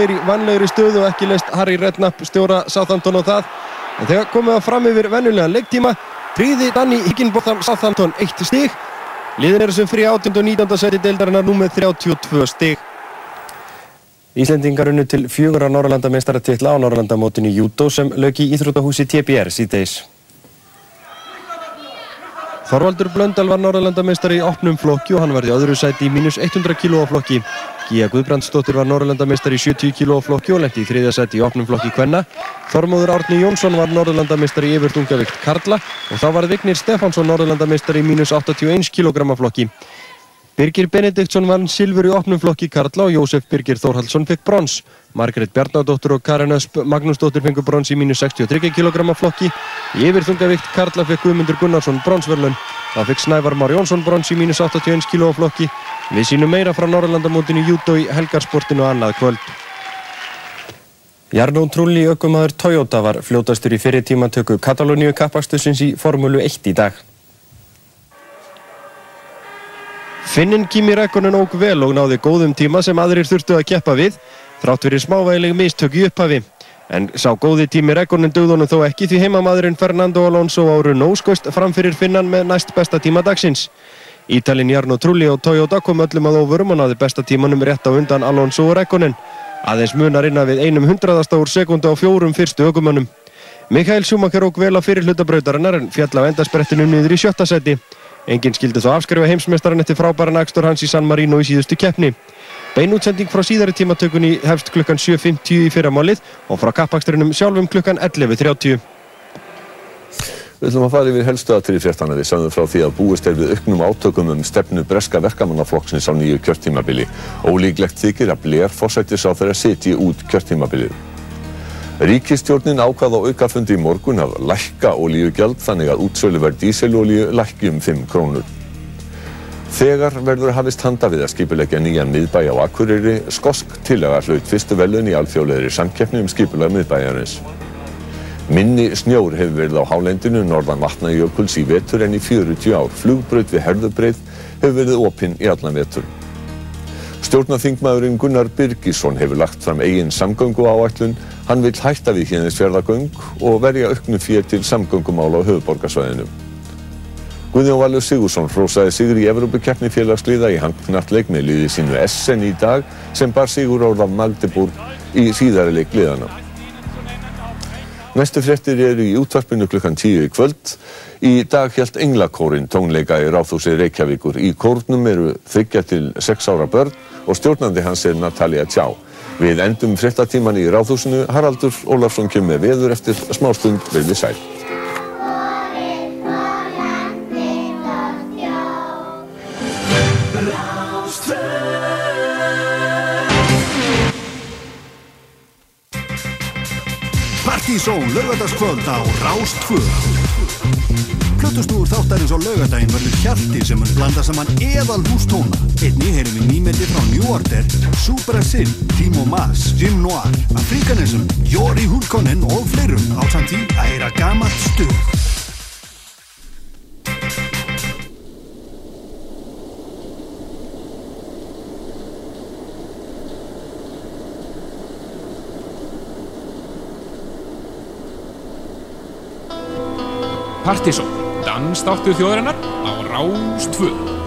þeir í vanlegri stöðu og ekki leist Harry Redknapp stjóra Southampton á það. En þegar komið það fram yfir vennulegan leiktíma, tríði Danny Higginbotham Southampton 1 stig. Liðin eru sem fri 18. og 19. seti deildarinnar nú með 32 stig. Íslendingar unnu til fjögur á Norrlandameistaratittla á Norrlandamótinu Júdó sem lög í Íþrótahúsi TPR síðdeis. Þorvaldur Blöndal var Norrlandameistari í opnum flokki og hann í öðru sæti í mínus 100 kg flokki. Gíja Guðbrandsdóttir var Norrlandameistari í 70 kg flokki og lendi í þriðja sæti í opnum flokki Kvenna. Þormóður Árni Jónsson var Norrlandameistari í yfirtungavikt Karla og þá var Vignir Stefánsson Norrlandameistari í mínus 81 kg flokki. Birgir Benediktsson vann silfur í opnum flokki Karla og Jósef Birgir Þórhaldsson fekk brons. Margret Bjarnadóttur og Karin Ösp Magnúsdóttir fengur brons í mínu 63 kg flokki. Í yfirþungavikt Karla fekk Guðmundur Gunnarsson bronsverlun. Það fekk Snævar Már Jónsson brons í mínu 81 kg flokki. Við sínum meira frá Norrlandamótinu Júdó í helgarsportinu annað kvöld. Jarnón Trulli aukumæður Toyota var fljótastur í fyrirtímatöku Katalóníu kappakstusins í Formúlu 1 í dag. Finnin Kimi Rækkonen óg vel og náði góðum tíma sem aðrir þurftu að keppa við, þrátt fyrir smávægileg mistök í upphafi. En sá góði tími Rækkonen dögðunum þó ekki því heimamadurinn Fernando Alonso á Renault skoist framfyrir Finnan með næst besta tíma dagsins. Ítalinn Jarno Trulli og Toyota kom öllum að óvörum og náði besta tímanum rétt á undan Alonso og Rækkonen. Aðeins munar innan við einum hundraðasta úr sekundu á fjórum fyrstu ökumönnum. Mikael Schumacher óg vel á fyrir hlutabrautarinnar en fjall á endasprettinum niður í sjötta seti. Engin skildi þó afskrifa heimsmeistaran eftir frábæran akstur hans í San Marino í síðustu keppni. Beinútsending frá síðari tímatökunni hefst klukkan 7.50 í fyrramálið og frá kappaksturinnum sjálfum klukkan 11.30. Við ætlum að fara yfir helstu aðtrið fjartana við sagðum frá því að búist er við auknum átökum um stefnu breska verkamannaflokksins á nýju kjörtímabili. Ólíklegt þykir að Blair fórsættis á þeirra sitji út kjörtímabilið. Ríkistjórnin ákvað á aukafundi í morgun að lækka olíugjald þannig að útsöluverð díselolíu lækki um 5 krónur. Þegar verður hafist handa við að skipulegja nýjan miðbæ á Akureyri, skosk tilaga hlaut fyrstu velun í alþjóðlegri samkeppni um skipulega miðbæjarins. Minni snjór hefur verið á hálendinu norðan vatnajökuls í vetur en í 40 ár. Flugbraut við herðubreið hefur verið opinn í allan vetur. Stjórnarþingmaðurinn Gunnar Birgisson hefur lagt fram eigin samgöngu áætlun. Hann vil hætta við hérnisfjörðagöng og verja auknu fyrir til samgöngumála á höfuborgarsvæðinu. Guðjón Valur Sigursson hrósaði sigur í Evrópukeppni félagsliða í handknattleik með liði sínu Essen í dag sem bar sigur árað Magdeburg í síðari leik liðana. Næstu fréttir eru í útvarpinu klukkan 10 í kvöld. Í dag helt Englakórin tónleika í Ráðhúsi Reykjavíkur. Í kórnum eru þryggja til 6 ára börn og stjórnandi hans er Natalia Tjá. Við endum fréttatíman í Ráðhúsinu. Haraldur Ólafsson kemur veður eftir smástund verði sæl. Partizón lögadagskvöld á Rástföð Plötustúr þáttarins á lögadaginn verður hjalti sem mun blanda saman eðal hústóna Einni heyrum við nýmeti frá New Order Supra Sin, Timo Mas, Jim Noir Afrikanism, Jóri Hulkonen og fleirum á samtí að heyra gamalt stuð Partizón, dansþáttur þjóðarinnar á Rástvö.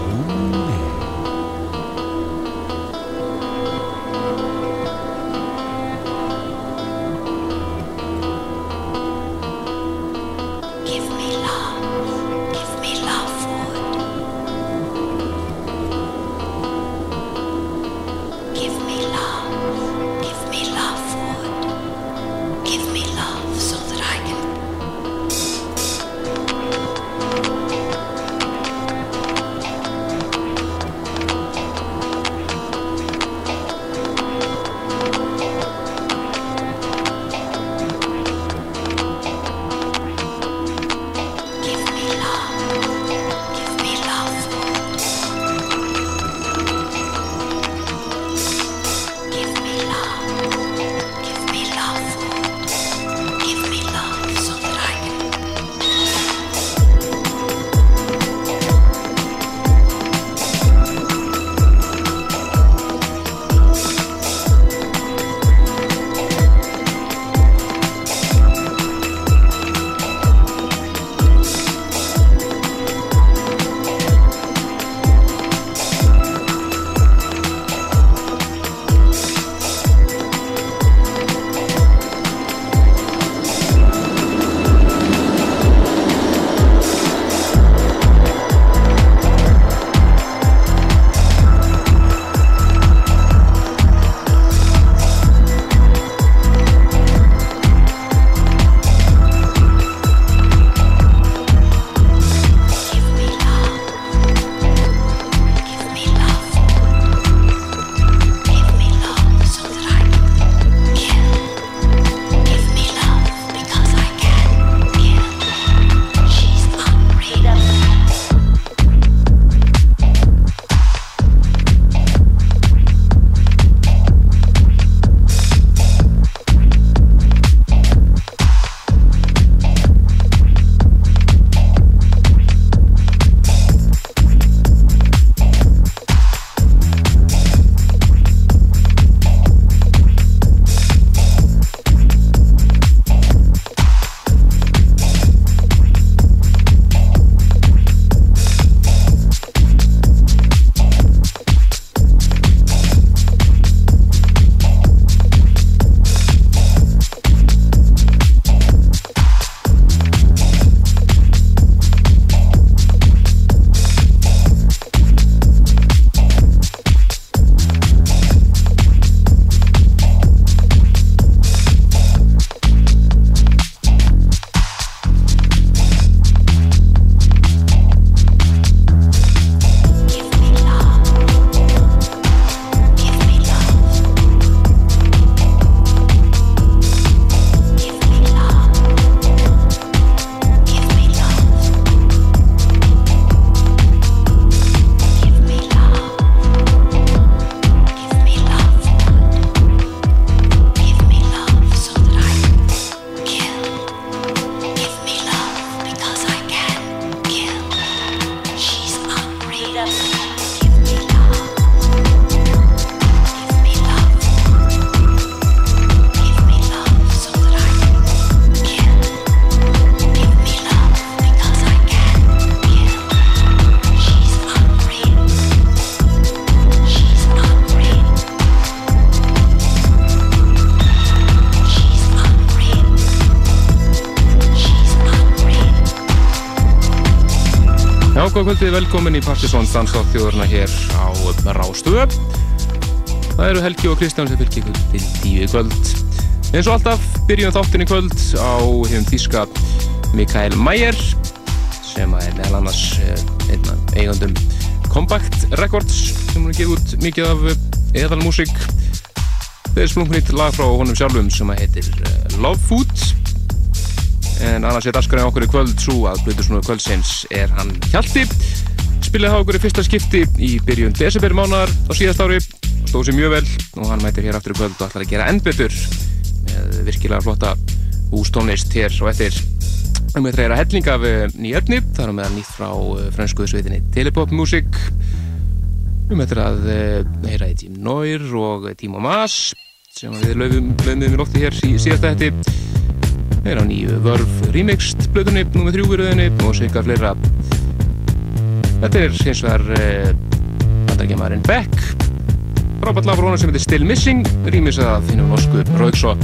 Kvöldi, velkomin í Partisón Danstátt þjóðurna hér á Rástöðu. Það eru Helgi og Kristján sem fylgir ykkur til tíu kvöld. Eins og alltaf byrjum þáttin í kvöld á hefum þíska Mikael Mayer sem er meðal annars eh, eigandum Compact Records sem hún gefið út mikið af eðalmúsík. Það er splunkunýtt lag frá honum sjálfum sem heitir eh, Love Food en annars er daskarinn okkur í kvöld svo að Blutusnúðu kvöldsins er hann Hjalti spilaði það okkur í fyrsta skipti í byrjun desember mánar á síðast ári. Stóð sér mjög vel og hann mætir hér aftur í kvöld og ætlar að gera enn betur með virkilega flotta hústónist hér og eftir. Um að helling af eh, nýjöfni það er meðan nýtt frá eh, franskuðu Telepop Music. Um þetta að eh, heyra í Tím Nóir og Tím og Mas sem við löfum við lótti hér í síðasta hætti er á nýju Vörf Remixed blöðunni, nummið þrjúverðinni og sveika fleira Þetta er hins vegar eh, bandarækjamaðurinn Beck frábært lag frá hona sem heitir Still Missing rýmis að finnum norsku Rauksop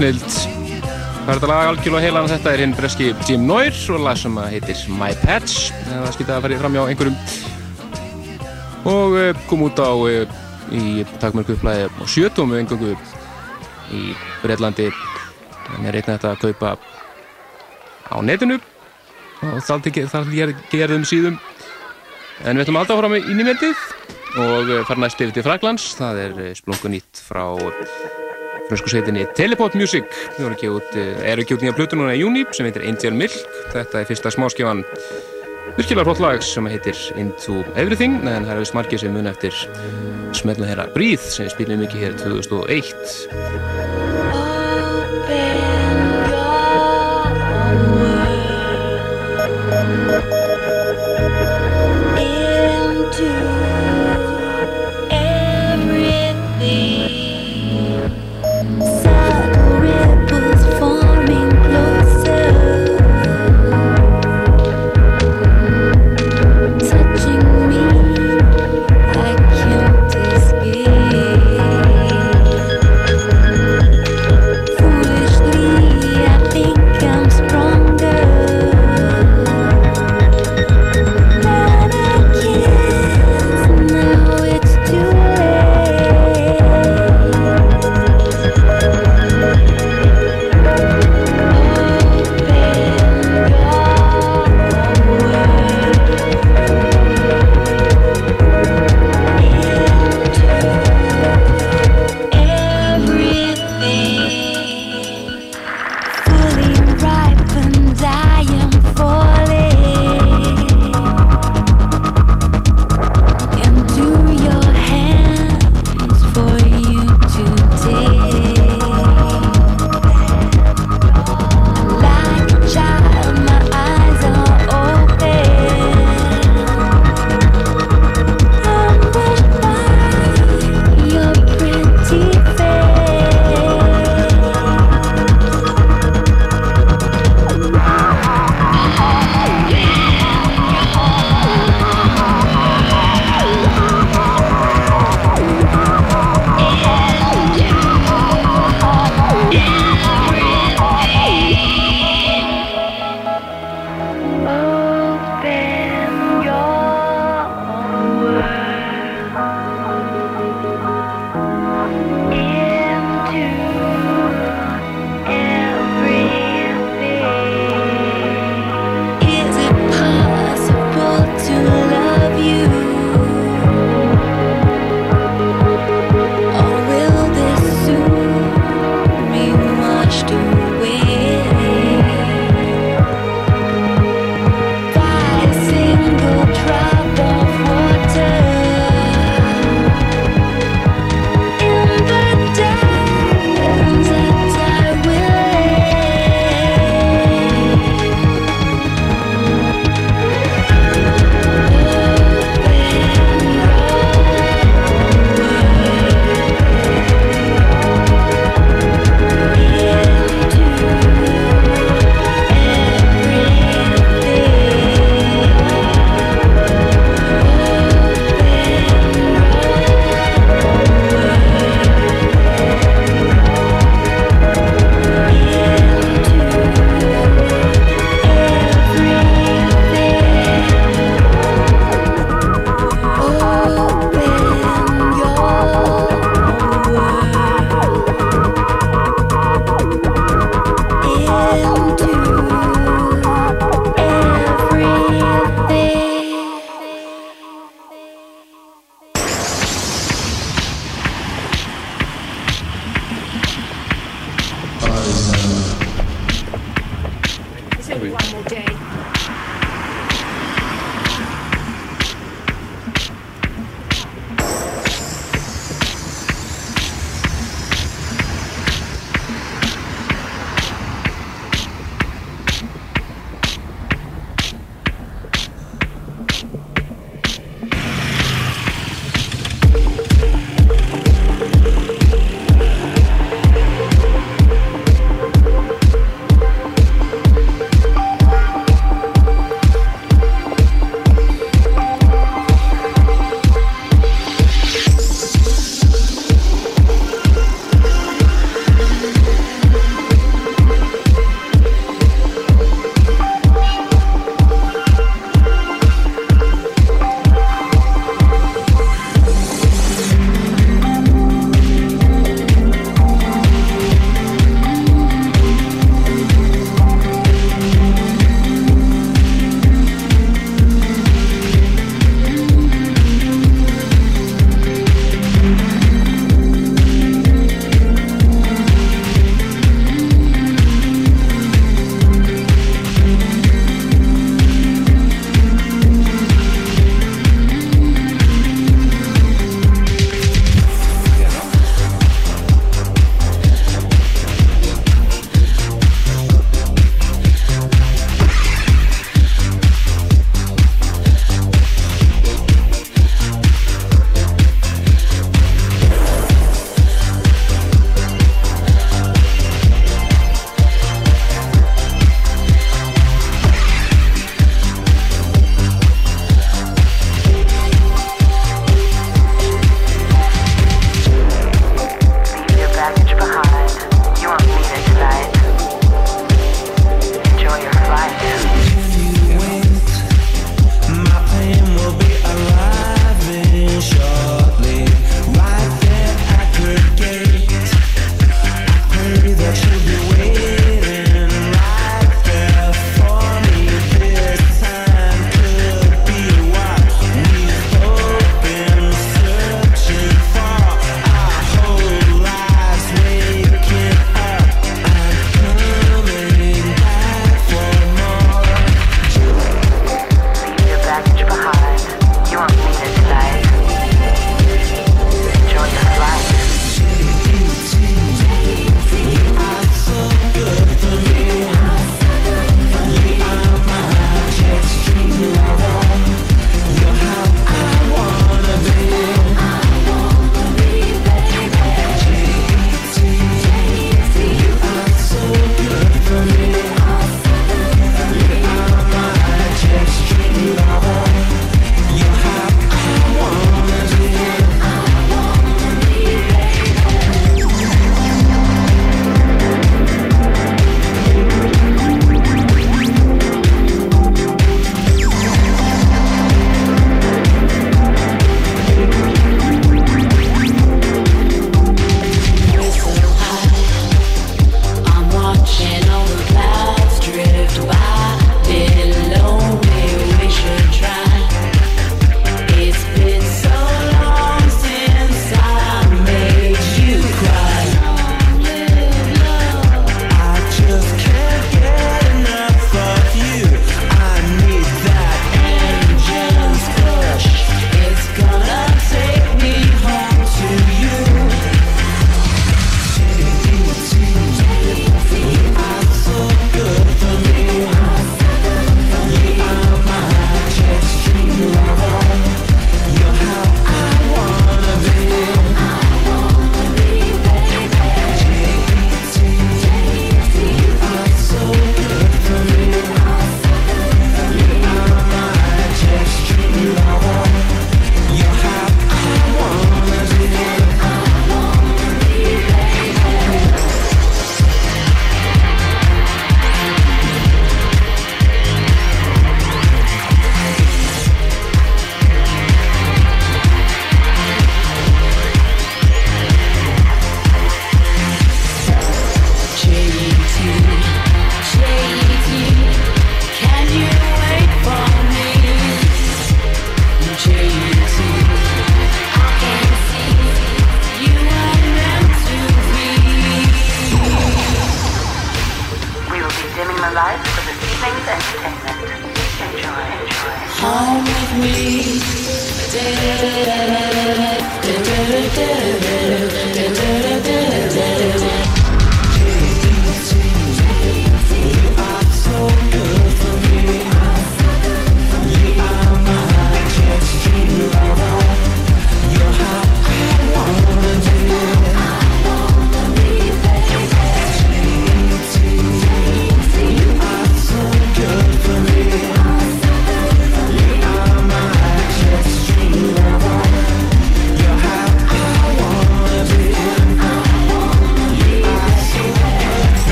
snild. Það er þetta lag algjörlega heilan þetta er hinn breski Jim Noir og lag sem heitir My Patch. Það skilta að fara fram hjá einhverjum. Og uh, kom út á uh, í takmörku upplæði á sjötum engangu í Breitlandi. En er einnig þetta að kaupa á netinu og það gerðum síðum. En við ætlum alltaf að fara með inn í myndið og eh, fara næst yfir til Fraglands það er eh, splungun nýtt frá fransku sveitinni Telepop Music. Við erum ekki út, er ekki út nýja plötu núna í júni sem heitir Angel Milk. Þetta er fyrsta smáskifan virkilega flott lag sem heitir Into Everything en það er við smarkið sem mun eftir smelna þeirra Breathe sem við spilum mikið hér 2001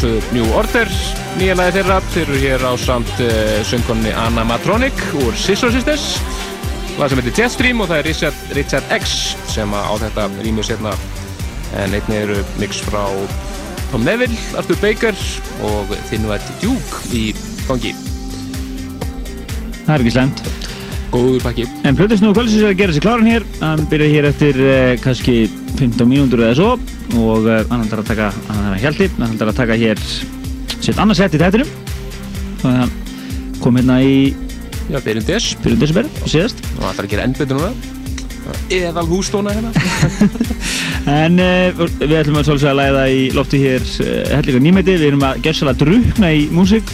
sjálfsögðu New Order nýja lagi þeirra, þeir eru hér á samt uh, söngkonni Anna Matronic úr Sister Sisters lag sem heitir Jetstream og það er Richard, Richard X sem á þetta rýmur sérna en einnig eru mix frá Tom Neville, Arthur Baker og Þinnvætt Duke í gangi Það er ekki slemt. góður pakki En Plötusnúðu kvöldsins er að gera sér kláran hér. Hann byrjaði hér eftir uh, kannski 15 mínútur eða svo og uh, hann ætlar að taka, hjaldi, hann ætlar að taka hér sitt annars sett í að hann kom hérna í byrjum desember, síðast. og það ætlar að gera enn betur núna. Eðal hústóna hérna. En uh, við ætlum að svolítið að læða í lofti hér uh, hellinga nýmæti. Við erum að gerðsala drukna í músík.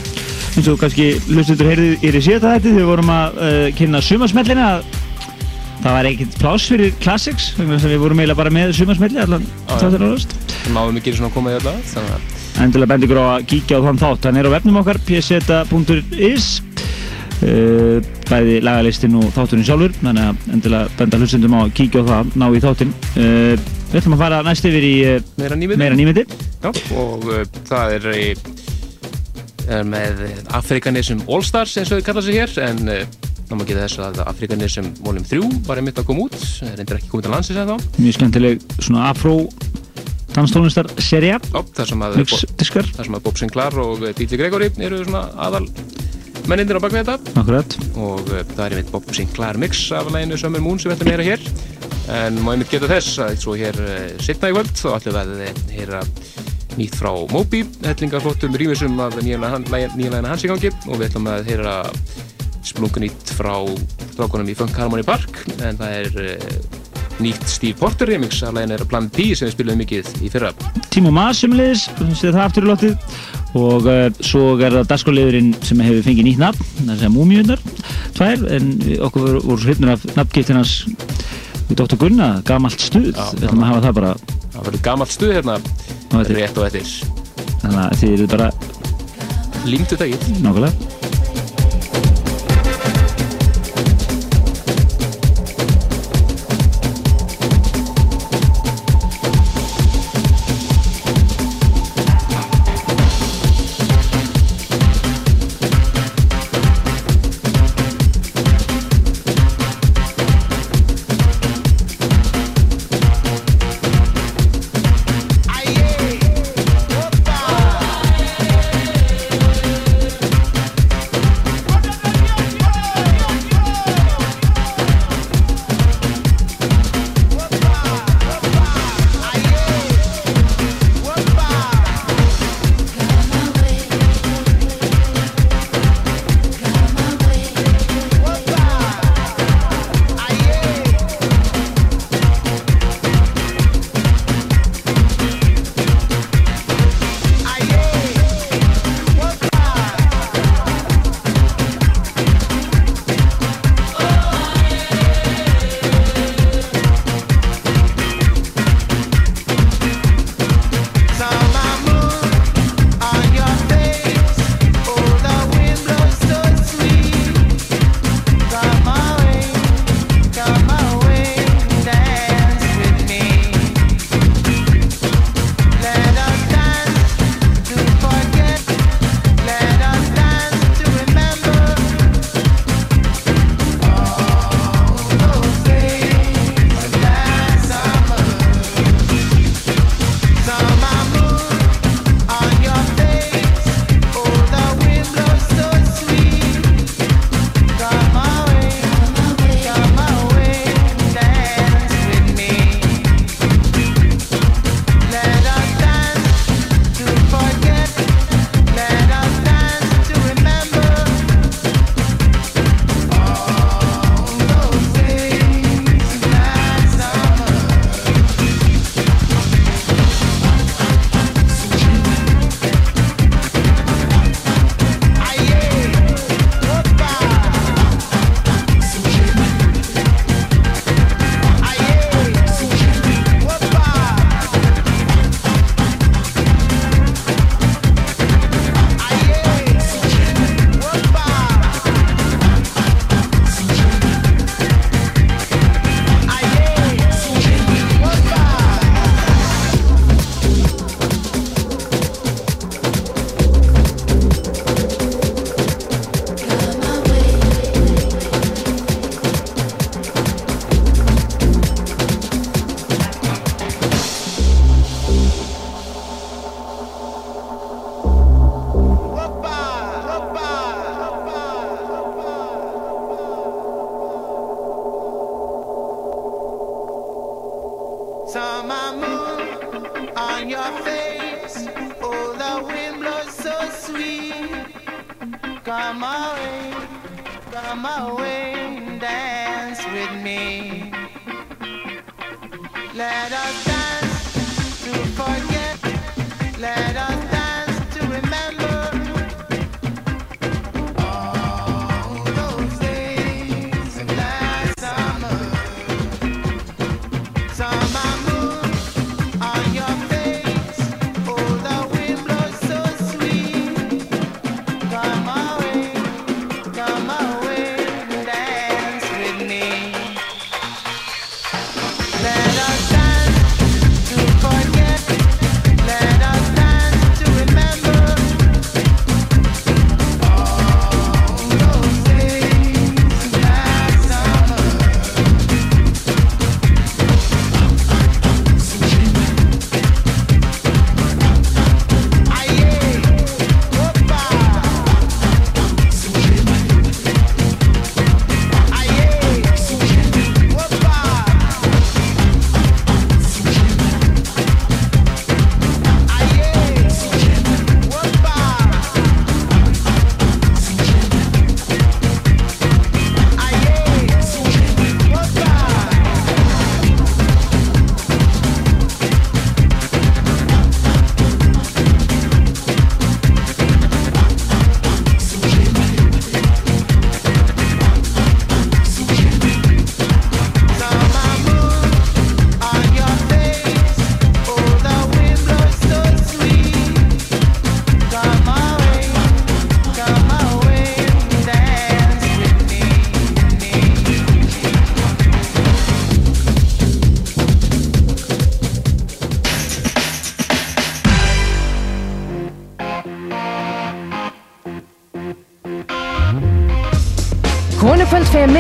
Eins og kannski hlustuður heyrðið í síðasta þætti þegar við vorum að uh, kynna sumarsmellina. Það var ekkert pláss fyrir classics að við vorum eiginlega bara með sumarsmelli allan já. þáttir árast sem áður mikið svona að koma í öll að þannig að endilega bendi ykkur á að kíkja á þann þátt. Hann er á vefnum okkar pseta.is uh, bæði lagalistin og þátturinn sjálfur þannig að endilega benda hlustundum á að kíkja á það ná í þáttinn. Uh, við ætlum að fara næst yfir í uh, meira nýmyndi og það er, í, er með Afrikanism All Stars eins og þau kalla sig hér en þá maður geta þess að Afrikanism Volume 3 var einmitt að koma út. Reyndir ekki komið til landsins eða þá mjög skemmtileg svona afró danstónlistar serja það sem að, að Bob Sinclair og uh, DJ Gregory eru svona aðal mennindir á bakvið þetta. Akkurat. Og uh, það er einmitt Bob Sinclair mix af læginu Summer Moon sem við ætlum að heyra hér. En má einmitt geta þess að svo hér uh, setna í kvöld þá ætlum við að heyra nýtt frá Moby hellingarflottum rýmisum af nýja lægina hans í gangi. Og við ætlum að heyra splungunýtt frá strákunum í Funk Harmony Park. En það er nýtt Steve Porter remix af lægina er Plan B sem við spilum mikið í fyrra. Timo Maas semleis, séð það aftur í lottið og uh, svo er það dagskóliðurinn sem hefur fengið nýtt nafn það er að segja Múmiundar, tvær en okkur voru, voru svo hrifnir af nafngiftin hans við Dr. Gunna, gamalt stuð. Já, við ætlum að hafa það bara. Það verður gamalt stuð hérna þetta rétt og eftir. Þannig að þið eru bara límtu daginn nákvæmlega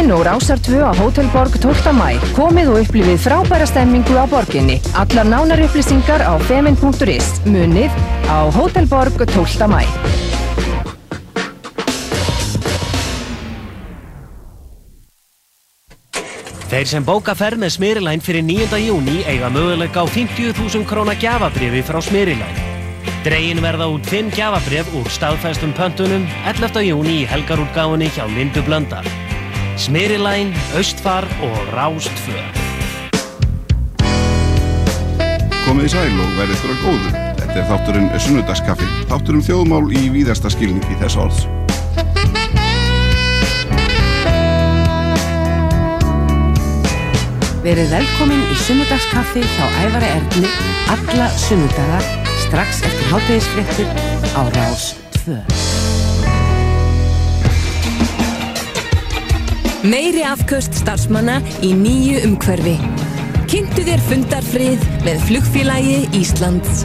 Femin og Rásar 2 á Hótel Borg 12. mæ. Komið og upplifið frábæra stemmingu á borginni. Allar nánar upplýsingar á femin.is. Munið á Hótel Borg 12. mæ. Þeir sem bóka ferð með Smyrilæn fyrir 9. júni eiga möguleika á 50.000 króna gjafabrifi frá Smyrilæn. Dregin verða út 5 gjafabrif úr staðfæstum pöntunum 11. júni í helgarútgáfunni hjá Lindu Blöndal. Smyrilæn, Östfar og Rástfö. Komið í sæl og verðið þurra góðu. Þetta er þátturinn Sunnudagskaffi, þátturinn þjóðmál í víðasta skilningi þess orðs. Verið velkomin í sunnudagskaffi hjá Ævara Erni alla sunnudaga strax eftir hátegisfréttir á Rás Meiri afköst starfsmanna í nýju umhverfi. Kynntu þér fundarfrið með flugfélagi Íslands.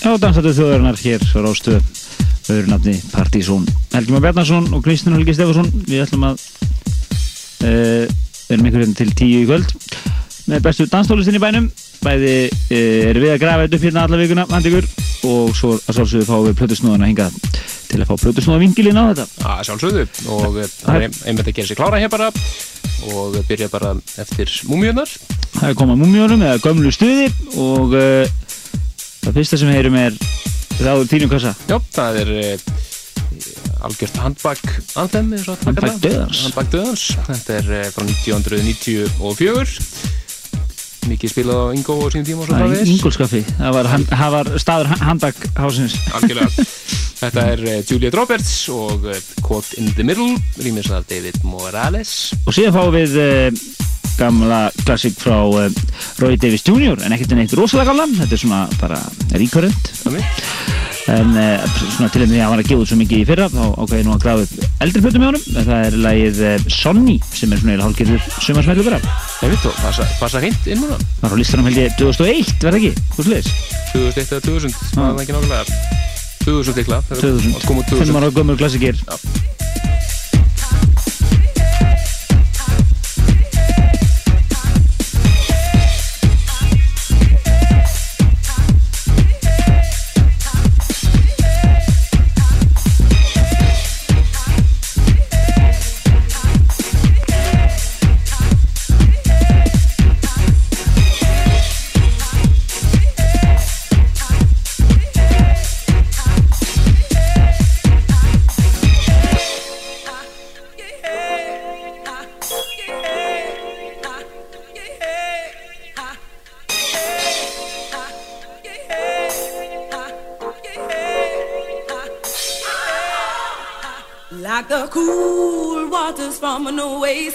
Já, dansættu þjóðarinnar hér á Rástöð öðru nafni Partísón Helgi Már Bjarnarsson og Kristján Helgi Stefansson við ætlum að uh, erum ykkur hérna til tíu í kvöld með bestu danstólistin í bænum bæði uh, erum við að grafa þetta upp hérna alla vikuna handi ykkur og svo að sjálfsögðu fáum við plötusnúðan að hinga til að fá plötusnúða vingilinn á þetta. Að sjálfsögðu. Og eh, það er einmitt að gera sér klára hér bara. Og byrja bara eftir múmiunar Það er komað múmjónum eða gömlu stuði og uh, það fyrsta sem við heyrum er ráður þínum kassa. Já, það er uh, algjört handbak anthem. Handbak döðans. Þetta er uh, frá 1994 mikið spilað á Ingo og sínum tíma og svo Það er framvegis. ingolskaffi það var, hand, það var staður handbak hásins. Algjörlega. Þetta er uh, Juliet Roberts og Caught in the Middle rýmis af David Morales. Og síðan fáum við uh, gamla klassik frá uh, Roy Davis Jr. en ekkert en eitt rosalega gamla. Þetta er svona bara Þannig. En uh, svona til að því að hann var að gefa út svo mikið í fyrra þá ákveði nú að grafa upp eldri plötum með honum. En það er lagið uh, Sonny sem er svona eða hálfgerður sumarsmælu bara Ég veit þú, passa, passa hreint inn núna. Það var á listanum held ég 2001, verða ekki? Hvað sliðis? 2001 eða 2000, maður það ekki nákvæmlega. 2000 líkla 2000, kom út 5 2000 ára gömur klassikir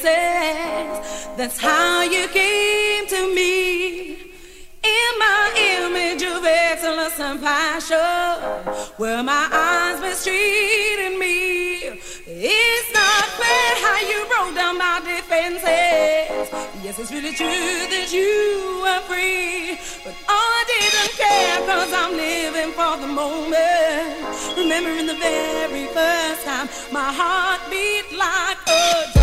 That's how you came to me. In my image of excellence and passion, where my eyes mistreated me. It's not fair how you broke down my defenses. Yes, it's really true that you were free, but all I didn't care cause I'm living for the moment. Remembering the very first time my heart beat like a drum.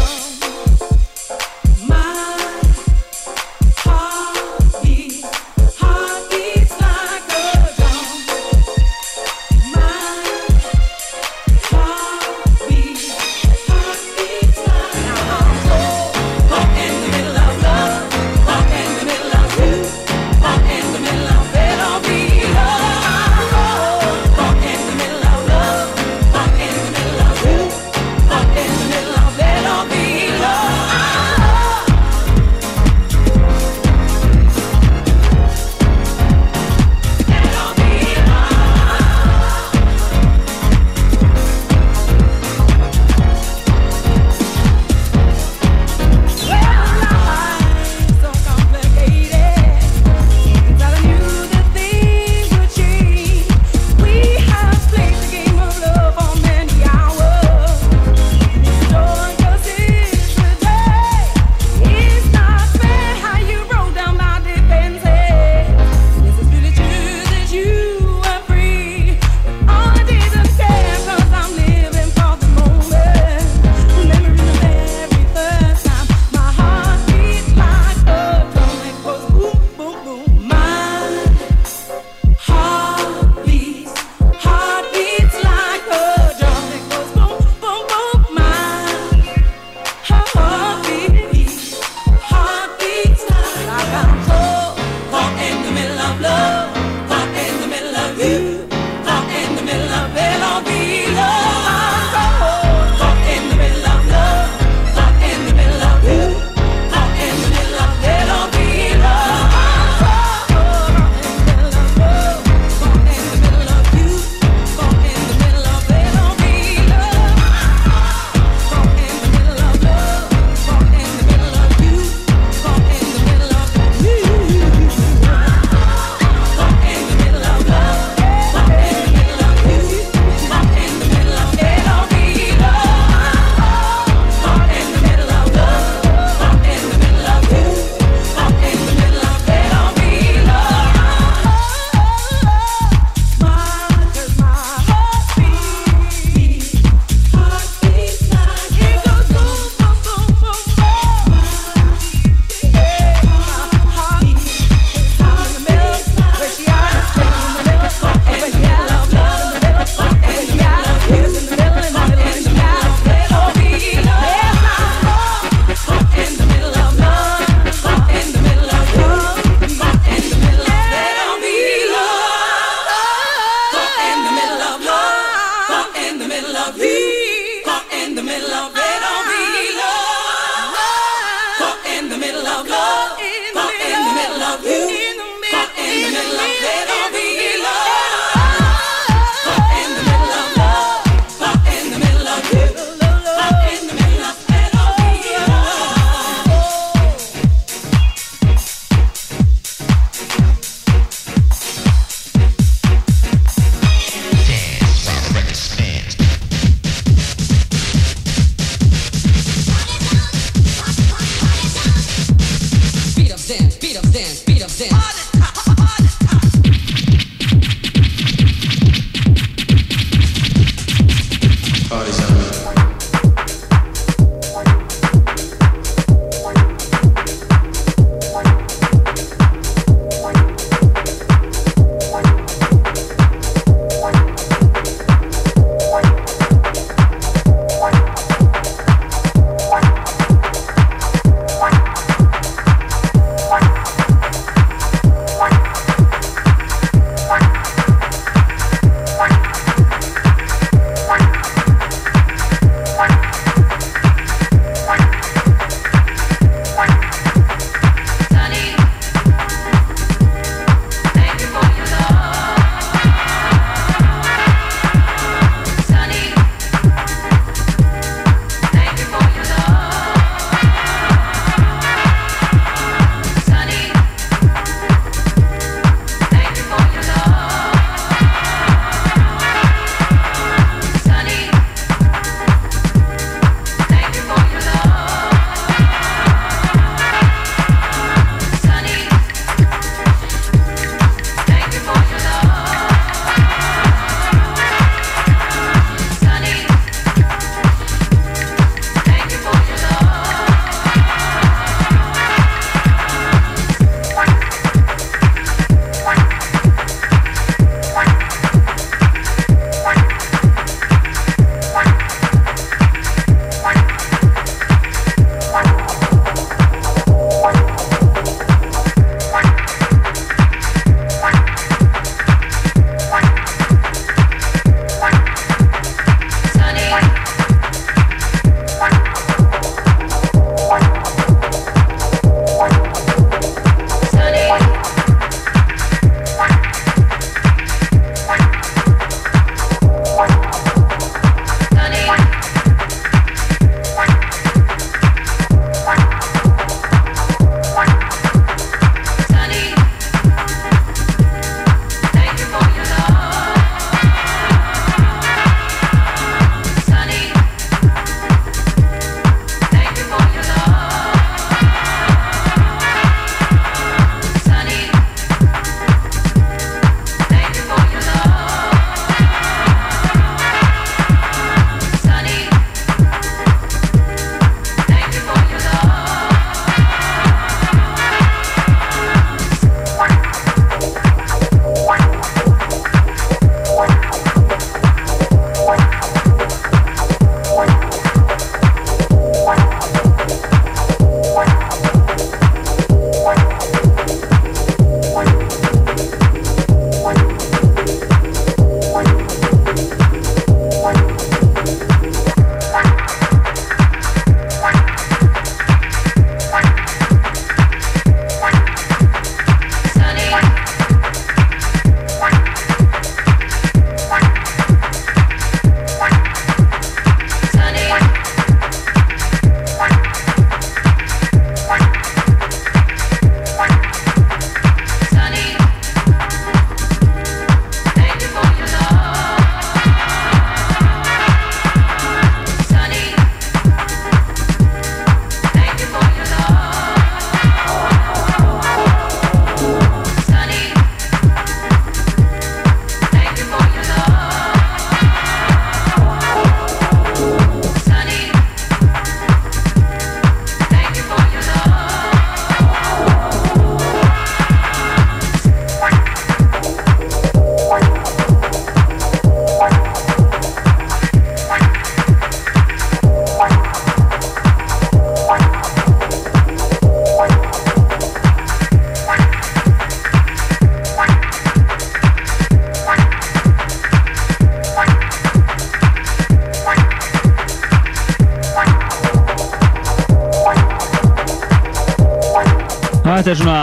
Þetta er svona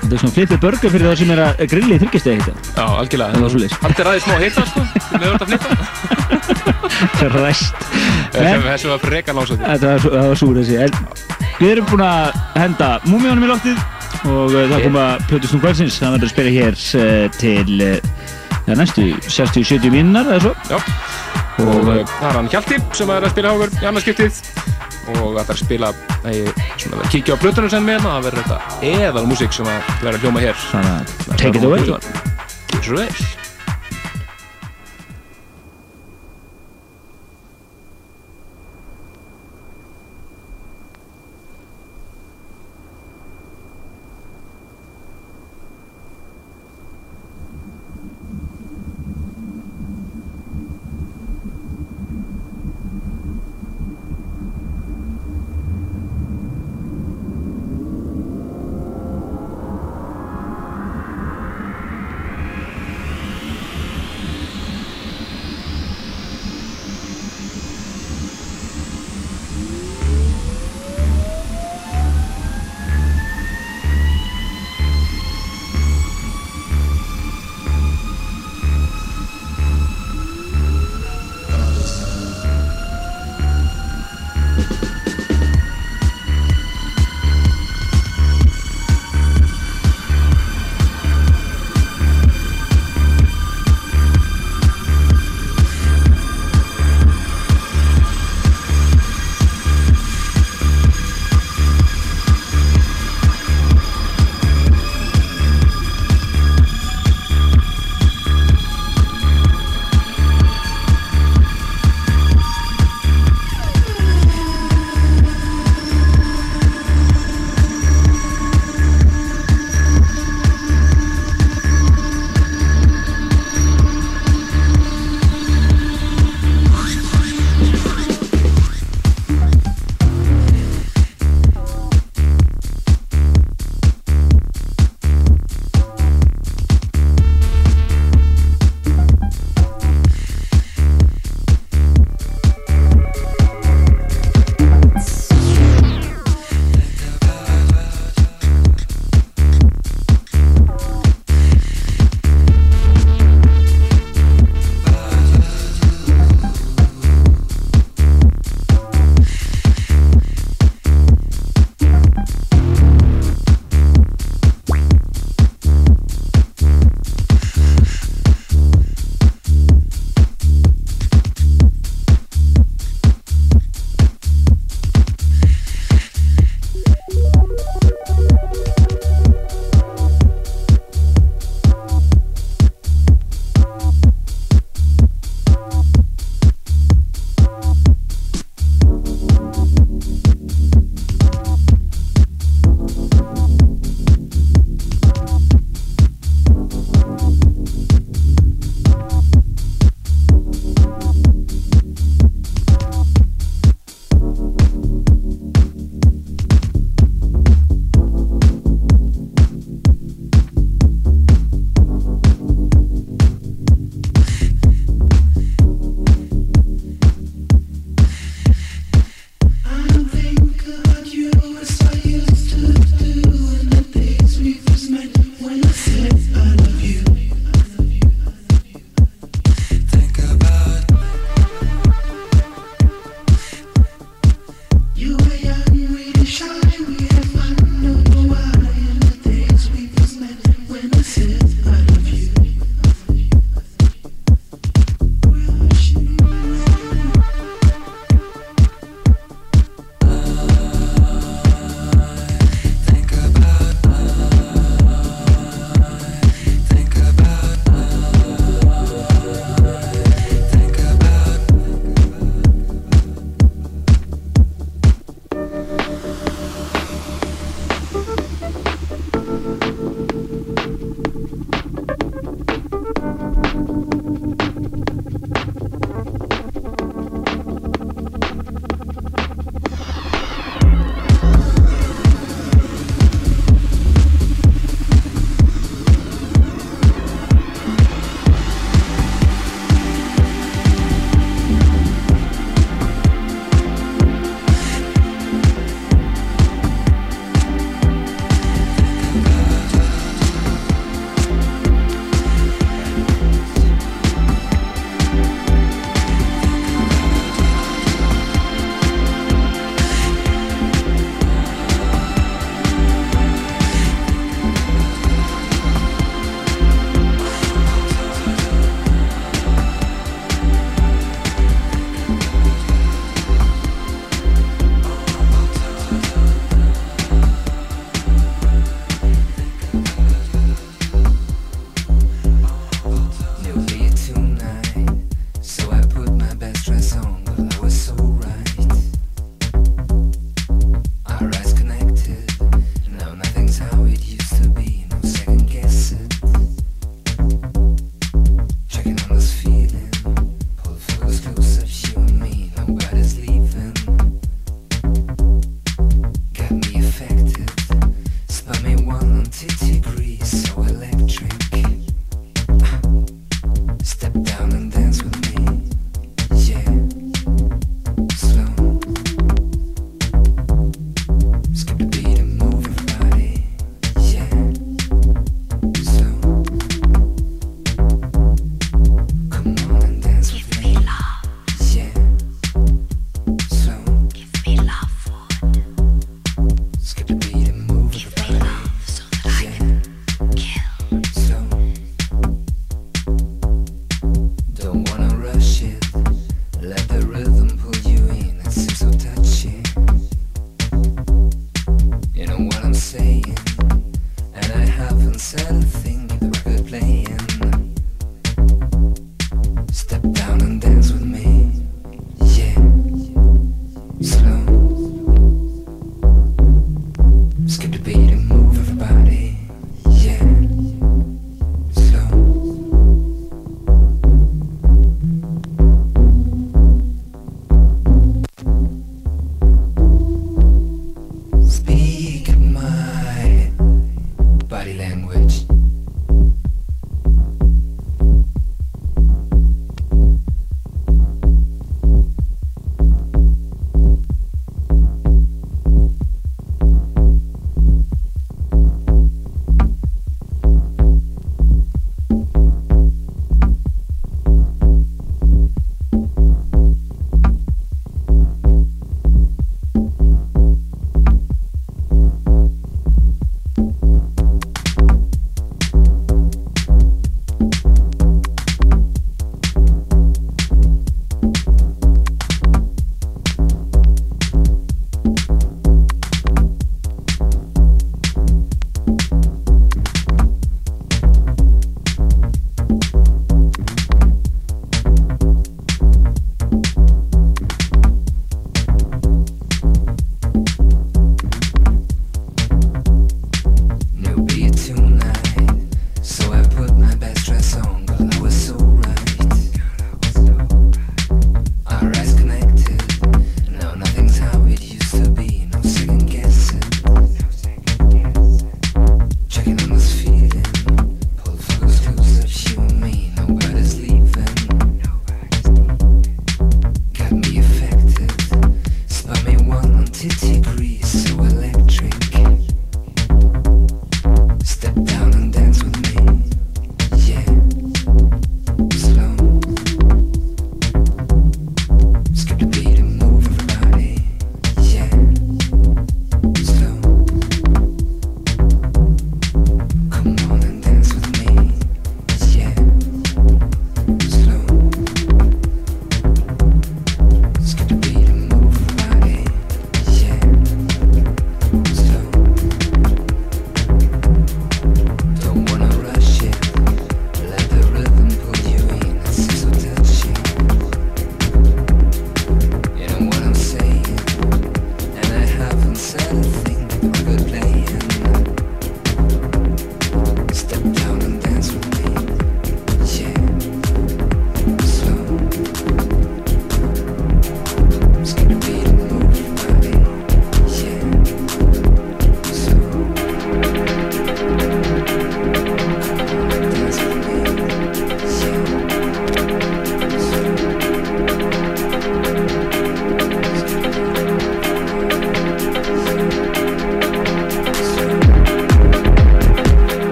Þetta er svona flippið burger fyrir það sem er að grilli í þryggjastegi þetta Já, algjörlega. Það var svoleiðis. Haldir aðeins smá hita, sko, með orða að flytta. Þetta er ræst Þessu var freka lásandi. Þetta var, það var súr þessi en Við erum búin að henda múmíunum í loftið og uh, það koma Plötusnum kvöldsins, það verður að spila hér uh, til uh, ja, næstu 60-70 mínunar eða svo Já. Og það er hann Hjalti sem er að spila hágur í annarskiptið og það er að spila eh, svona að kíkja á plötunum sem með það verður þetta eðal músík sem að verður að hljóma hér. Þannig að take it away svo vel.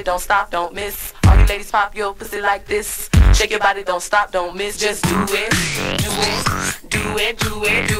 body, don't stop, don't miss. All you ladies pop your pussy like this. Shake your body, don't stop, don't miss. Just do it, do it, do it, do it, do it.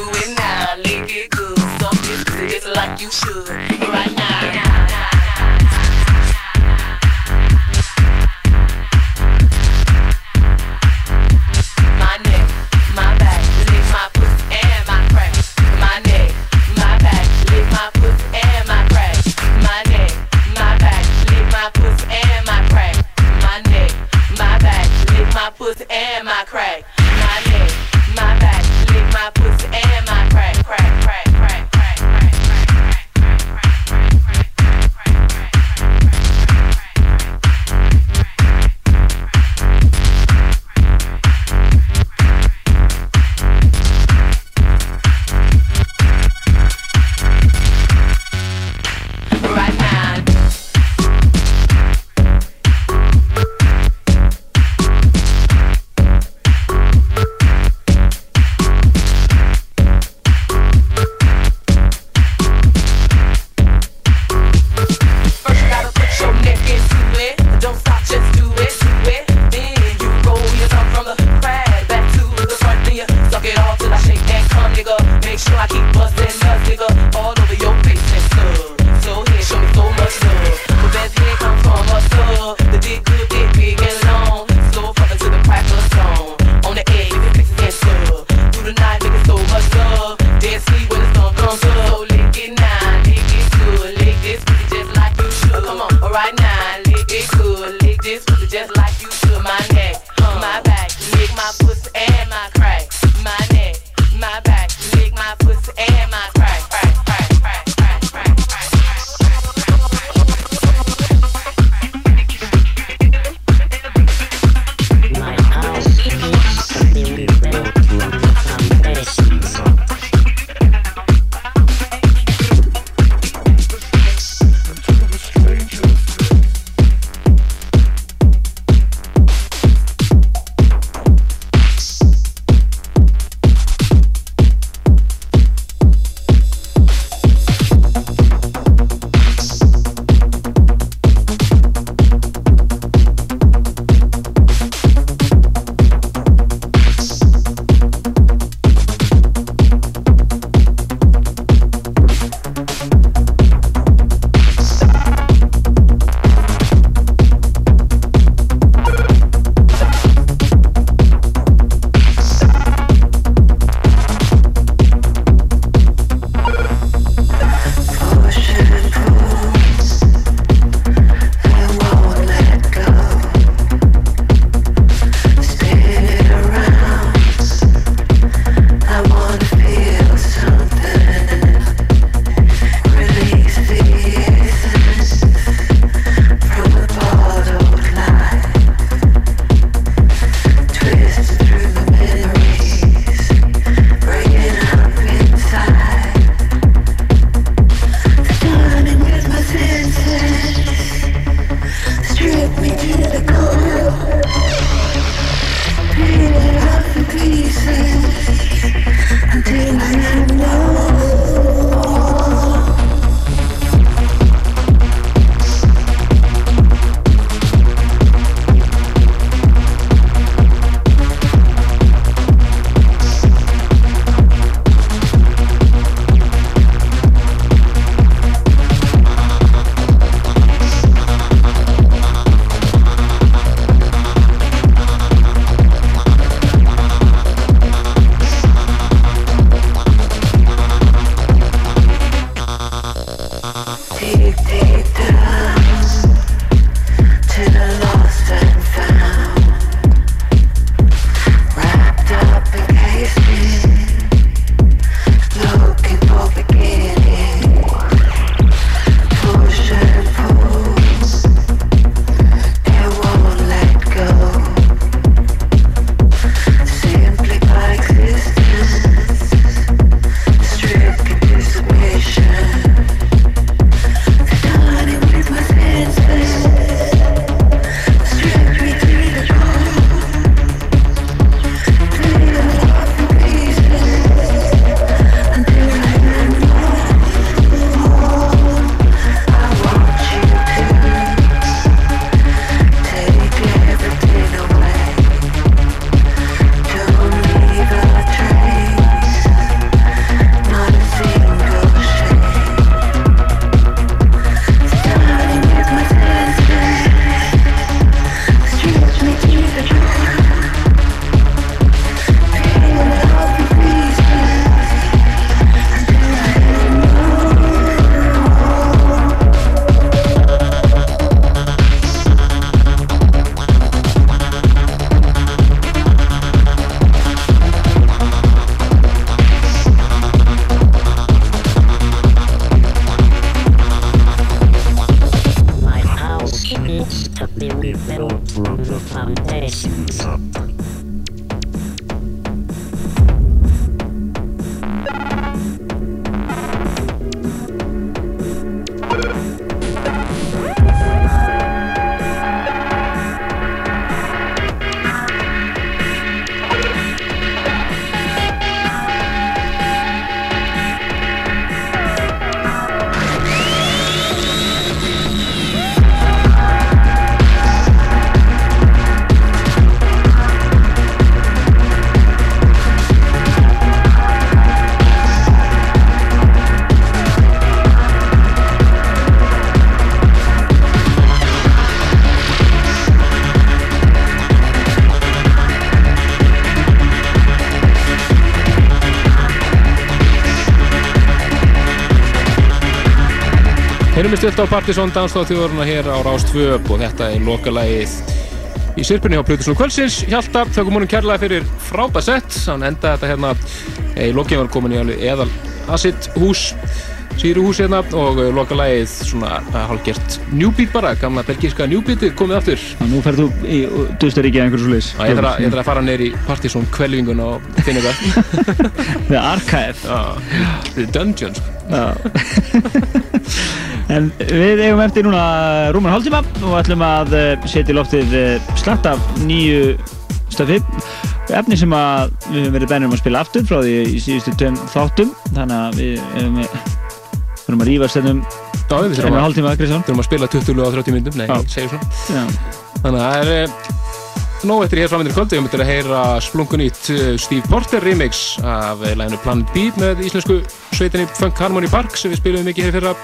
Stilt á Partisón Danstáð þjóðurna hér á Rást 2 og þetta er lokalagið í sirpunni á Plutusnum Kvölsins. Hjalta, þökkum honum kærlega fyrir frábæð sett. Hann enda þetta hérna í lokið var komin í alveg eðal acid hús, síru hús hérna og lokalagið svona hálfgert njúbít bara, gamla belgíska njúbítið komið aftur. Og nú ferð þú í svo leys. Já, ég þarf að, að fara neyri í Partisón kvelvingun og finna það. The Archive. The Dungeons. En við eigum eftir núna rúman hálftíma og ætlum að eh, setja í loftið eh, slatt af nýju stöfi. Efni sem að við höfum verið bænir um að spila aftur frá því í síðustu tveim þáttum. Þannig að við þurfum að rífa stennum við einu að, hálftíma Kristján. þurfum að spila 20 lög á 30 myndum, nei, ég segir svona. Þannig að það er eh, nóg eftir hér framöndir kvöldi. Við möttum að heyra splunkunýtt eh, Steve Porter remix af læginu Planet Beat með íslensku sveitinni Funk Harmony Park sem við spilum mikið hér fyrra.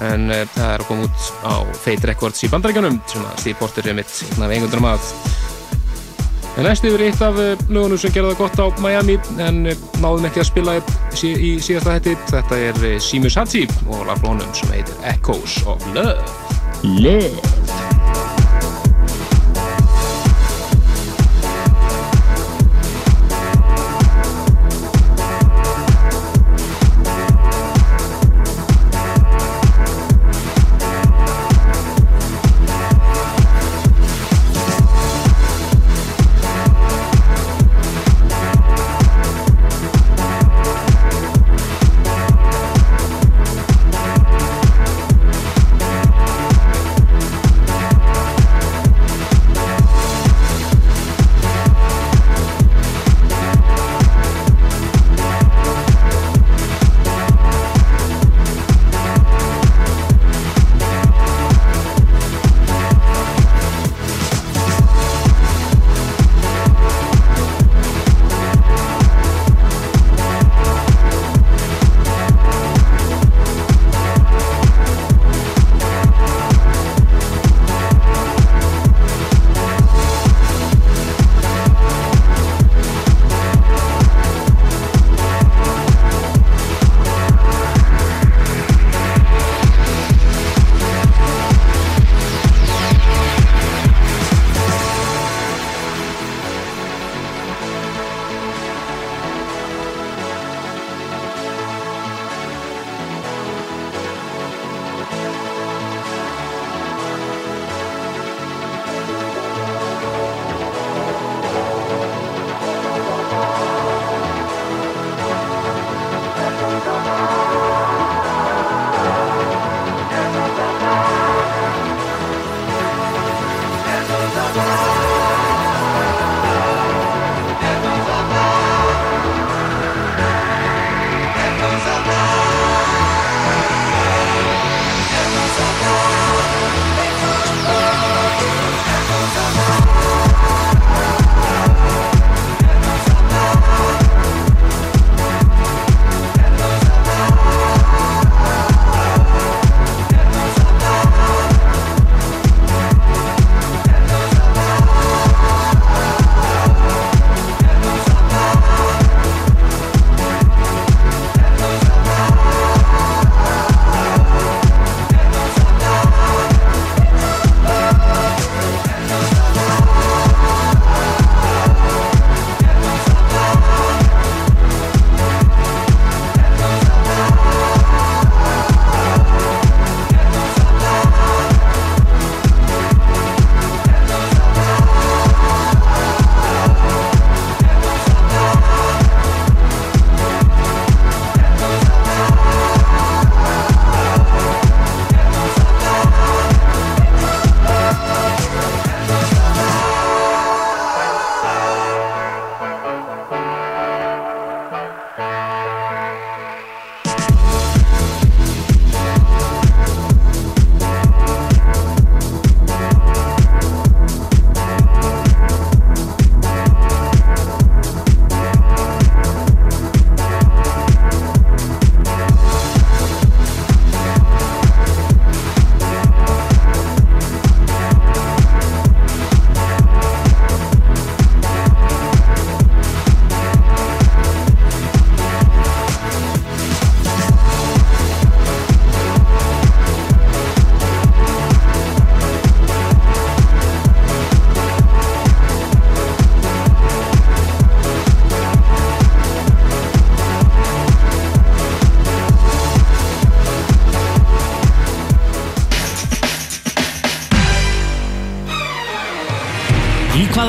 En uh, það er að koma út á Fate Records í bandaríkjanum sem að Steve Porter er mitt einn af eigundunum að. En næst yfir eitt af uh, lögunum sem gerða gott á Miami en uh, náðum ekki að spila í, sí- í síðasta hætti. Þetta er Seamus Hatsi og honum sem heitir Echoes of Love. Love.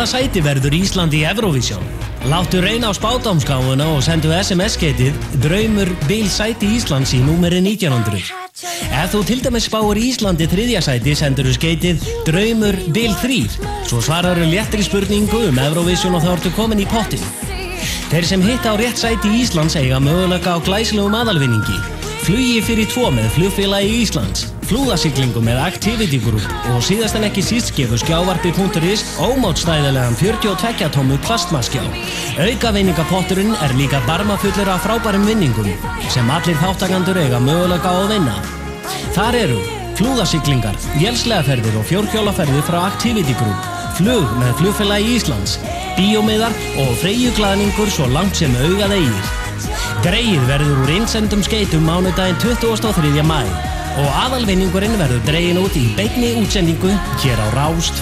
Hvaða sæti verður Ísland í Eurovision? Láttu reyna á spádámskáfuna og sendu SMS-getið Draumur bil sæti Íslands í númeri 1900. Ef þú til dæmis spáir Íslandi þriðja sæti sendur þú skeitið Draumur bil 3. Svo svarar þú léttri spurningu um Eurovision og þá ertu komin í pottin. Þeir sem hitta á rétt sæti Íslands eiga möguleika á glæslegum aðalvinningi. Flugi fyrir tvo með flugfélagi Íslands, flúðasiglingu með Activity Group og síðast en ekki síst gefur skjávarpi.is ómátstæðilegan 42 tómu plastmaskjá. Aukavinningapotturinn er líka barmafullur af frábærum vinningum sem allir þáttakandur eiga möguleika á að vinna. Þar eru flúðasiglingar, vélslegaferðir og fjórhjólaferðir frá Activity Group, flug með flugfélagi Íslands, bíómiðar og freyjuglaðningur svo langt sem augað eigir. Greið verður úr einsendum skeitum mánudaginn 23. mæ og aðalvinningurinn verður dregin út í beinni útsendingu hér á Rás 2.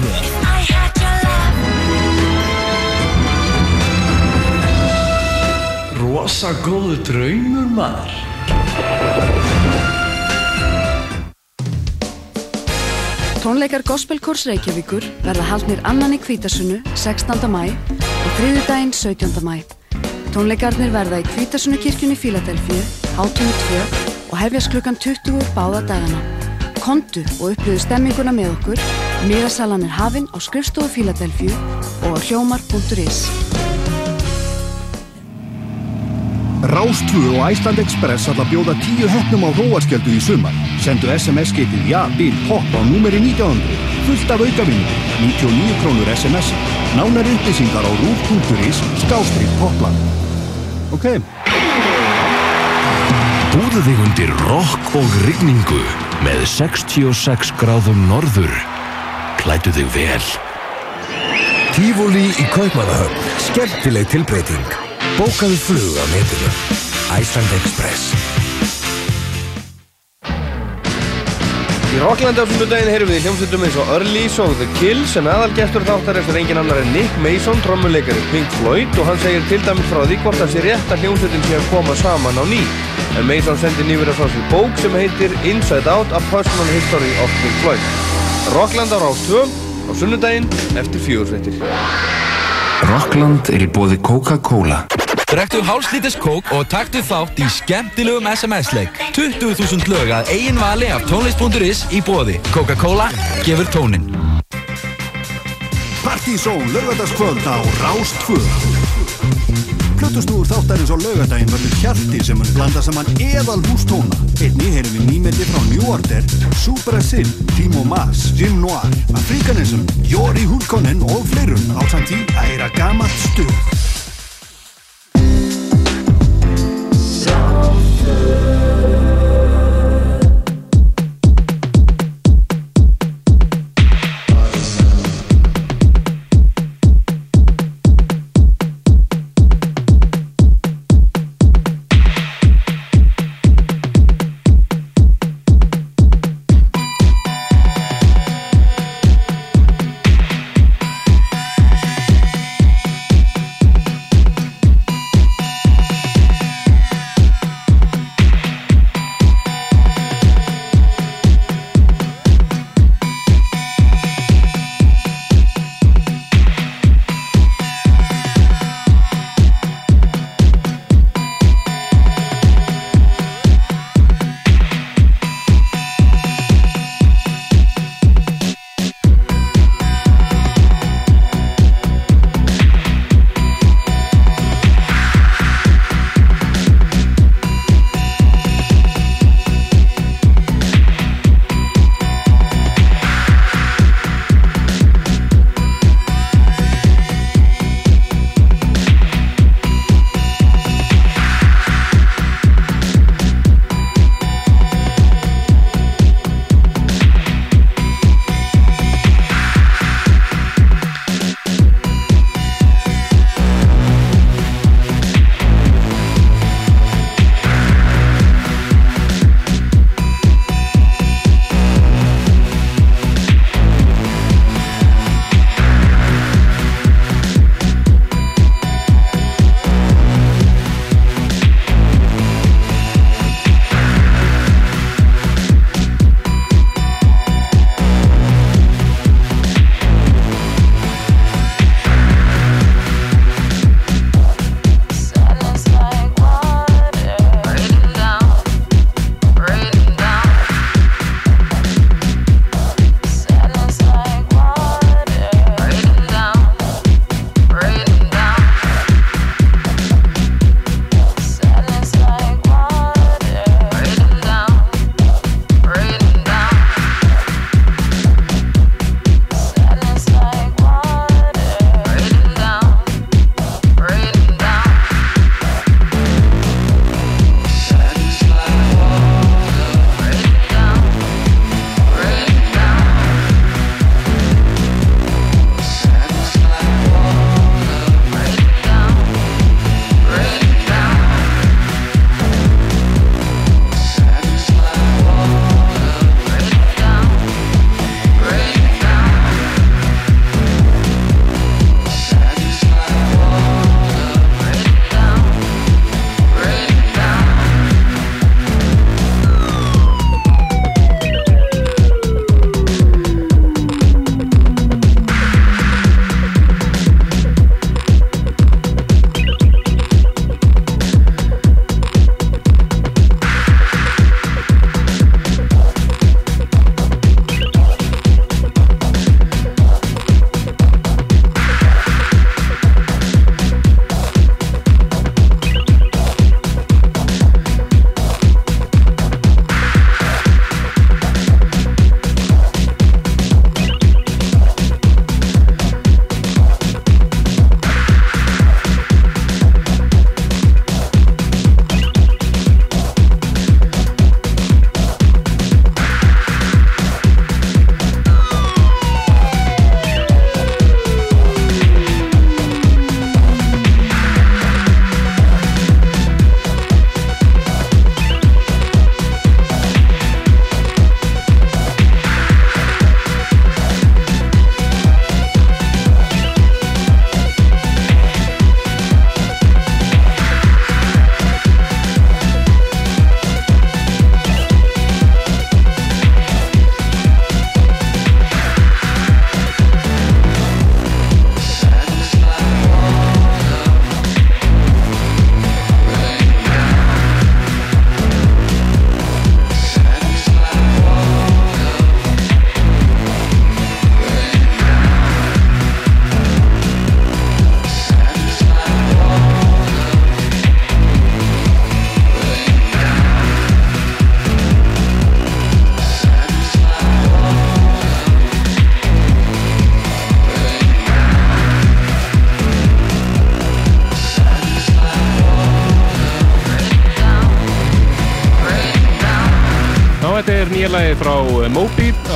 Rosa góðu draumur maður Tónleikar Gospelkórs Reykjavíkur verða haldnir annan í Kvítasunnu 16. mæ og þriðudaginn 17. mæ. Tónleikarnir verða í Kvítasunnu kirkjunni Fíladelfíu, hátunni 2 og hefjast klukkan 20 báða dagana. Kondu og upplöðu stemminguna með okkur, miðasalan er hafinn á skrifstofu Fíladelfíu og hljómar.is. Rástvö og Æsland Express ætla að bjóða tíu hefnum á hróarskjöldu í sumar. Sendu SMS-getið já, bil, hopp á númeri 1900. Fullt af aukavinnu. 99 krónur SMS. Nánar upplýsingar á rúf.is skástrið hopplan. Ok. Búðu þig undir rokk og rigningu með 66 gráðum norður. Klætu þig vel. Tífúli í Kaupmannahöfn. Skemmtileg tilbreyting. Bókaðu flug á netinu. Iceland Express. Í Rocklandi á sunnudaginn heyrum við í hljómsveitum eins og Earlys og The Kills en aðalgestur þáttarins er engin annar en Nick Mason, trommuleikari Pink Floyd og hann segir til dæmis frá því hvort það sé rétt að hljómsveitin sé að koma saman á ný. En Mason sendi nýverið frá sér bók sem heitir Inside Out, A Personal History of Pink Floyd. Rockland á Rás 2 á sunnudaginn eftir fjóðsveitir. Rockland er í bóði Coca-Cola. Drektu hálslítis kók og taktu þátt í skemmtilegum SMS-leik. 20.000 lög að eigin vali af tónlist.is í bóði. Coca-Cola gefur tónin. Partizón lögadagskvöld á Rás 2. Plötustúr þáttarins á lögadaginn verður hjarti sem mun blanda saman eðal hústóna. Einni heyrum við nýmeti frá New Order, Super Sin, Timo Mas, Jim Noir, Afrikanism, Jóri Hulkonen og fleirun á samt í heyra gamalt stuð.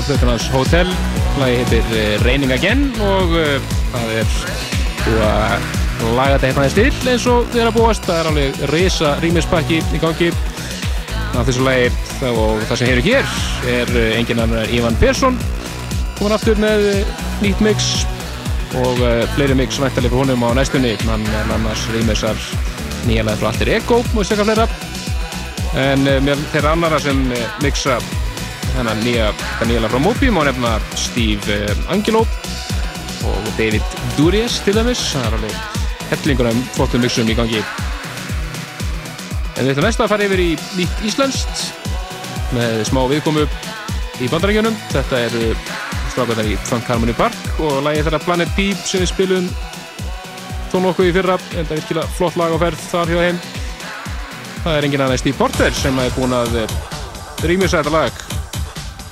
Af hlutunars Hotel. Lagið heitir eh, Raining Again og uh, það er búið að laga þetta hérna í still eins og þið er að búast. Það er alveg risa rýmispakki í gangi. Af þessu lagi og það sem heyrir hér er eh, engin annar Ivan Persson. Komin aftur með eh, nýtt mix og fleiri mix væntalega fyrir honum á næstunni. Hann er annars rýmisar nýjalega frá Alter Ego og sér fleira. En mér þeirra annara sem uh, mixa þennan nýja þetta nýjalega frá Moby má nefna Steve uh, Angelo og David Duriez til dæmis. Það er alveg hellingur um flottum mixum í gangi. En við ætlum næsta að fara yfir í nýtt íslenskt með smá viðkomu í bandarækjunum þetta eru strákarnar í Funk Harmony Park og lagið þeirra Planet Beep sem við spilum þó nokkuð í fyrra en það er virkilega flott lag á ferð þar hjá þeim. Það er engin annað Steve Porter sem er búinn að rýmisa þetta lag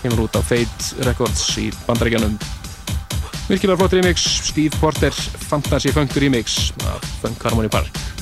kemur út á Fate Records í bandaríkjanum virkilega flott remix Steve Porter Fantasy Funk remix af Funk Harmony Park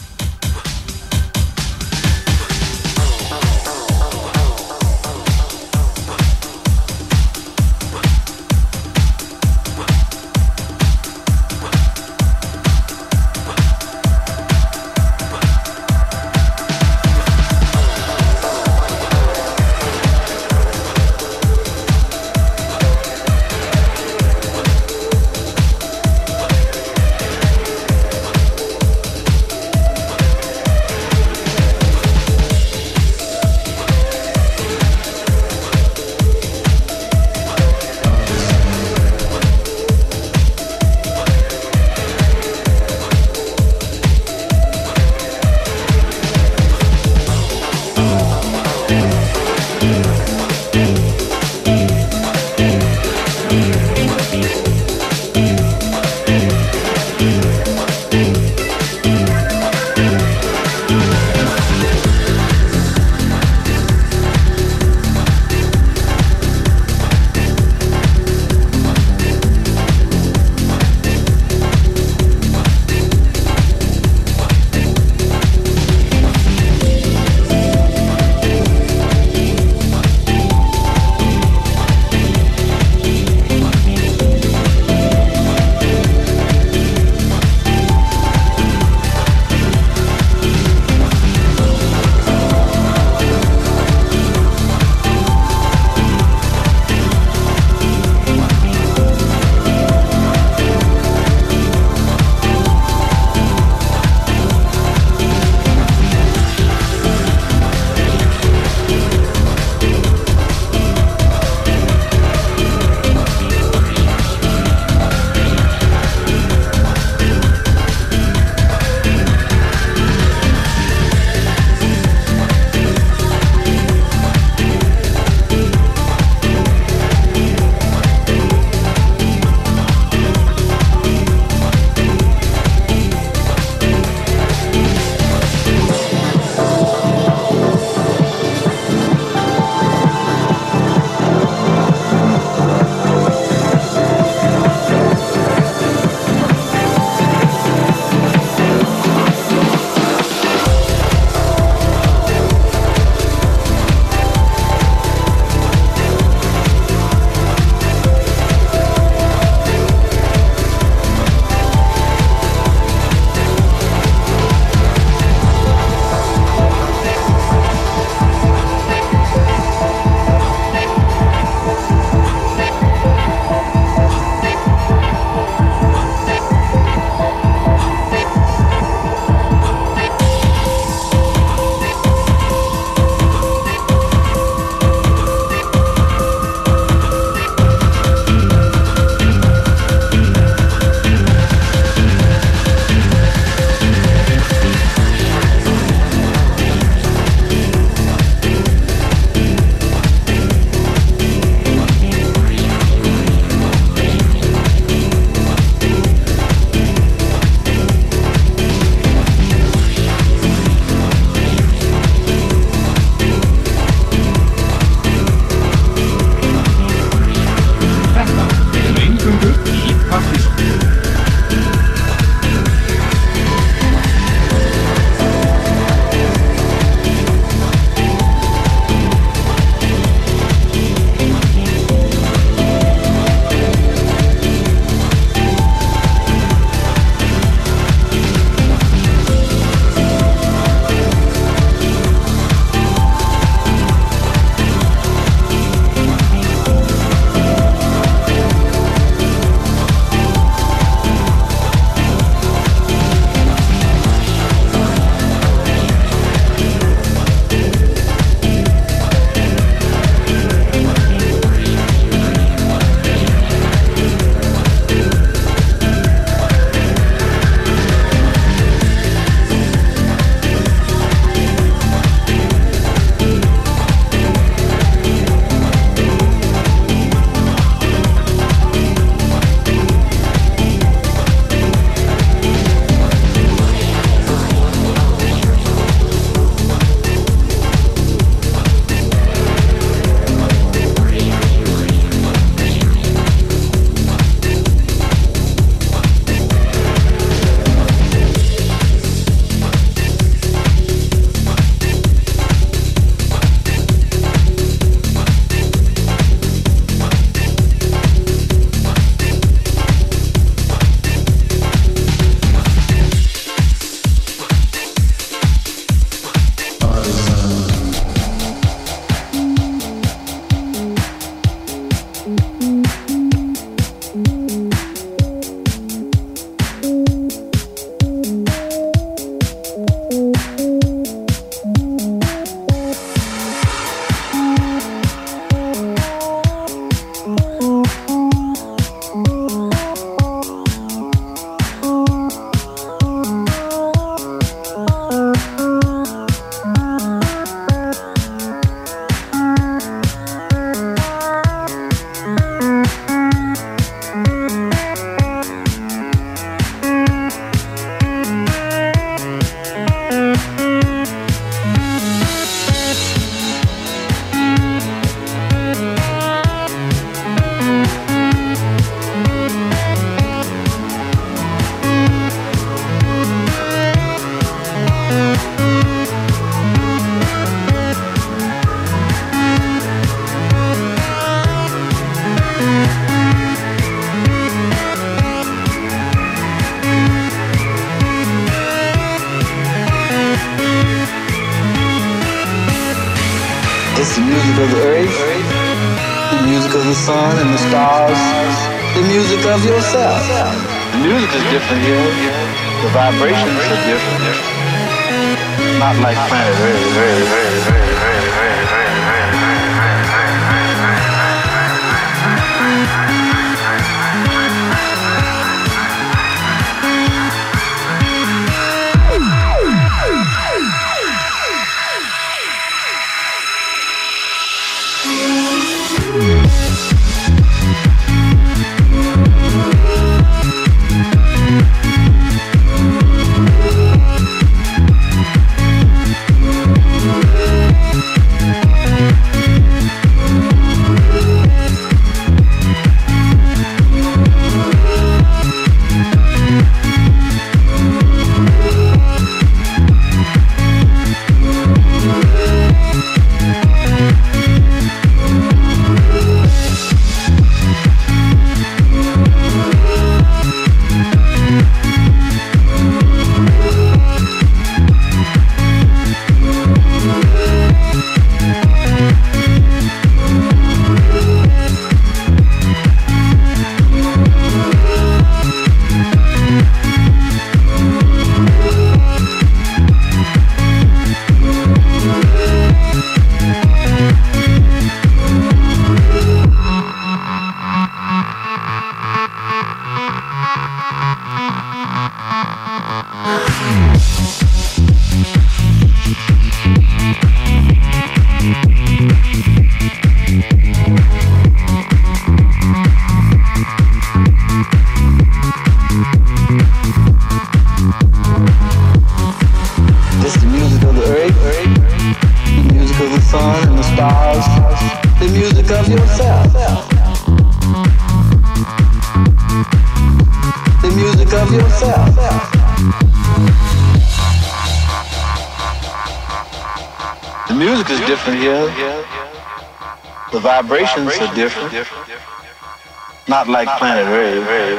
like Planet Rave.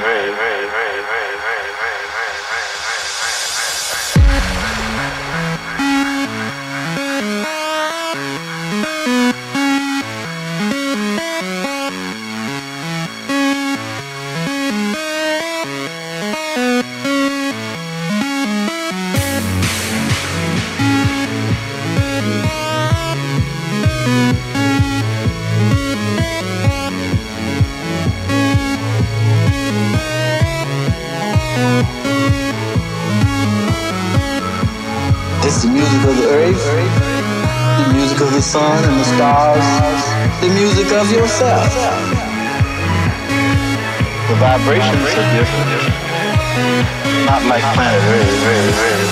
stars, the music of yourself. The vibrations are different. Not like planet Earth.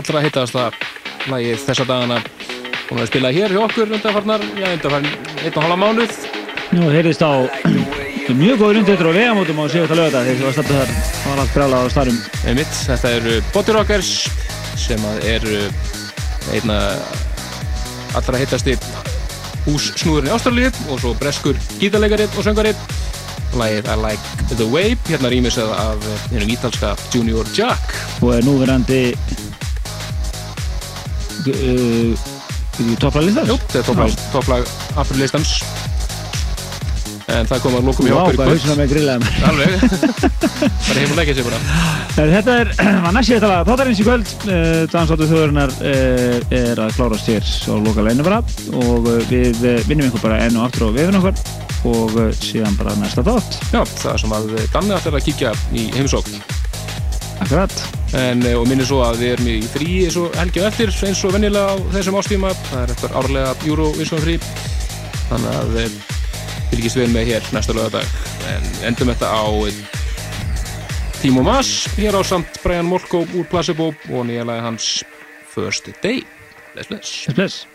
Allra hittasta lagið þessa dagana. Hún er spilað hér hjá okkur undanfarnar, já, undanfarn einn og halva mánuð. Nú heyrðist á mjög góður undir á vegamótum á síðasta lögata þegar ég var stættu þar. Það var allt brjálað á starum Einmitt, þetta eru Body Rockers sem að eru einna allra hittasti hússnúðurinn í Ástralíu og svo breskur gítarleikaritt og söngaritt lagið I Like The Way hérna rýmisað af hennum ítalska Junior Jack. Og er núverandi uh, topplæglistans Jú, þetta er topplag, afturlistans. En það kom að lókum í okkur í hvað kvöld. hausina með grillaði mér Alveg, bara heim og leggja sig bara Þetta er, var næst síðast að þáttarins í kvöld. Dansáttu þjóðurinnar uh, er að klárast hér á lokaleginu bara. Og uh, við vinnum ykkur bara enn og aftur á vefin okkar. Og uh, síðan bara næsta þátt. Já, það er sem að Danni ætlar að kíkja í heimsókn. Akkurat en, eh, og minnir svo að við erum í frí eins og helgi og eftir eins og venjulega á þessum ástíma það er eitthvað árlega Eurovision frí þannig að eh, fylgist við með hér næsta lögadag en endum þetta á eh, Timo Maas hér á samt Brian Molko úr Placebo og nýja lagi hans First Day. Bless, bless. Bless, bless